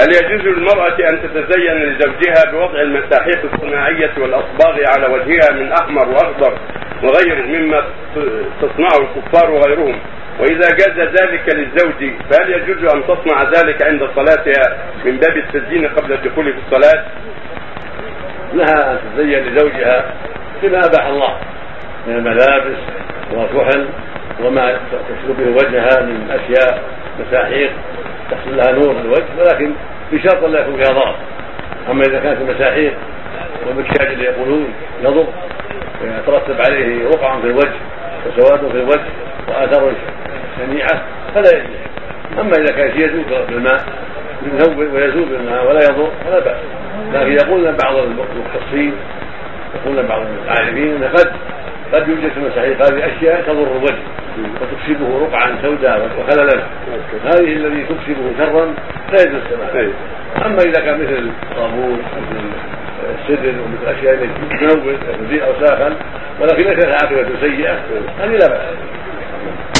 هل يجوز للمرأة أن تتزين لزوجها بوضع المساحيق الصناعية والأصباغ على وجهها من أحمر وأخضر وغيره مما تصنعه الكفار وغيرهم وإذا جاز ذلك للزوج فهل يجوز أن تصنع ذلك عند صلاتها من باب التزيين قبل الدخول في الصلاة؟ لها أن تتزين لزوجها بما أباح الله من الملابس والكحل وما تشرب به وجهها من أشياء مساحيق تحصل لها نور الوجه ولكن بشرط لا يكون فيها ضرر. أما إذا كانت المساحيق والمكياج اللي يقولون يضر ويترتب عليه رقع في الوجه وسواد في الوجه وآثار شنيعه فلا يجوز. أما إذا كان يزول بالماء ويزول بالماء ولا يضر فلا بأس. لكن يقول بعض المختصين يقول بعض العارفين إن قد قد يوجد في المساحيق هذه أشياء تضر الوجه. وتكسبه رقعا سوداء وخللا. هذه الذي تكسبه شرا لا يجوز السماع أما إذا كان مثل الصابون مثل السدر ومثل أشياء تنور تزيء اوساخا ولكن ليست عاقبة سيئة هذه لا بأس.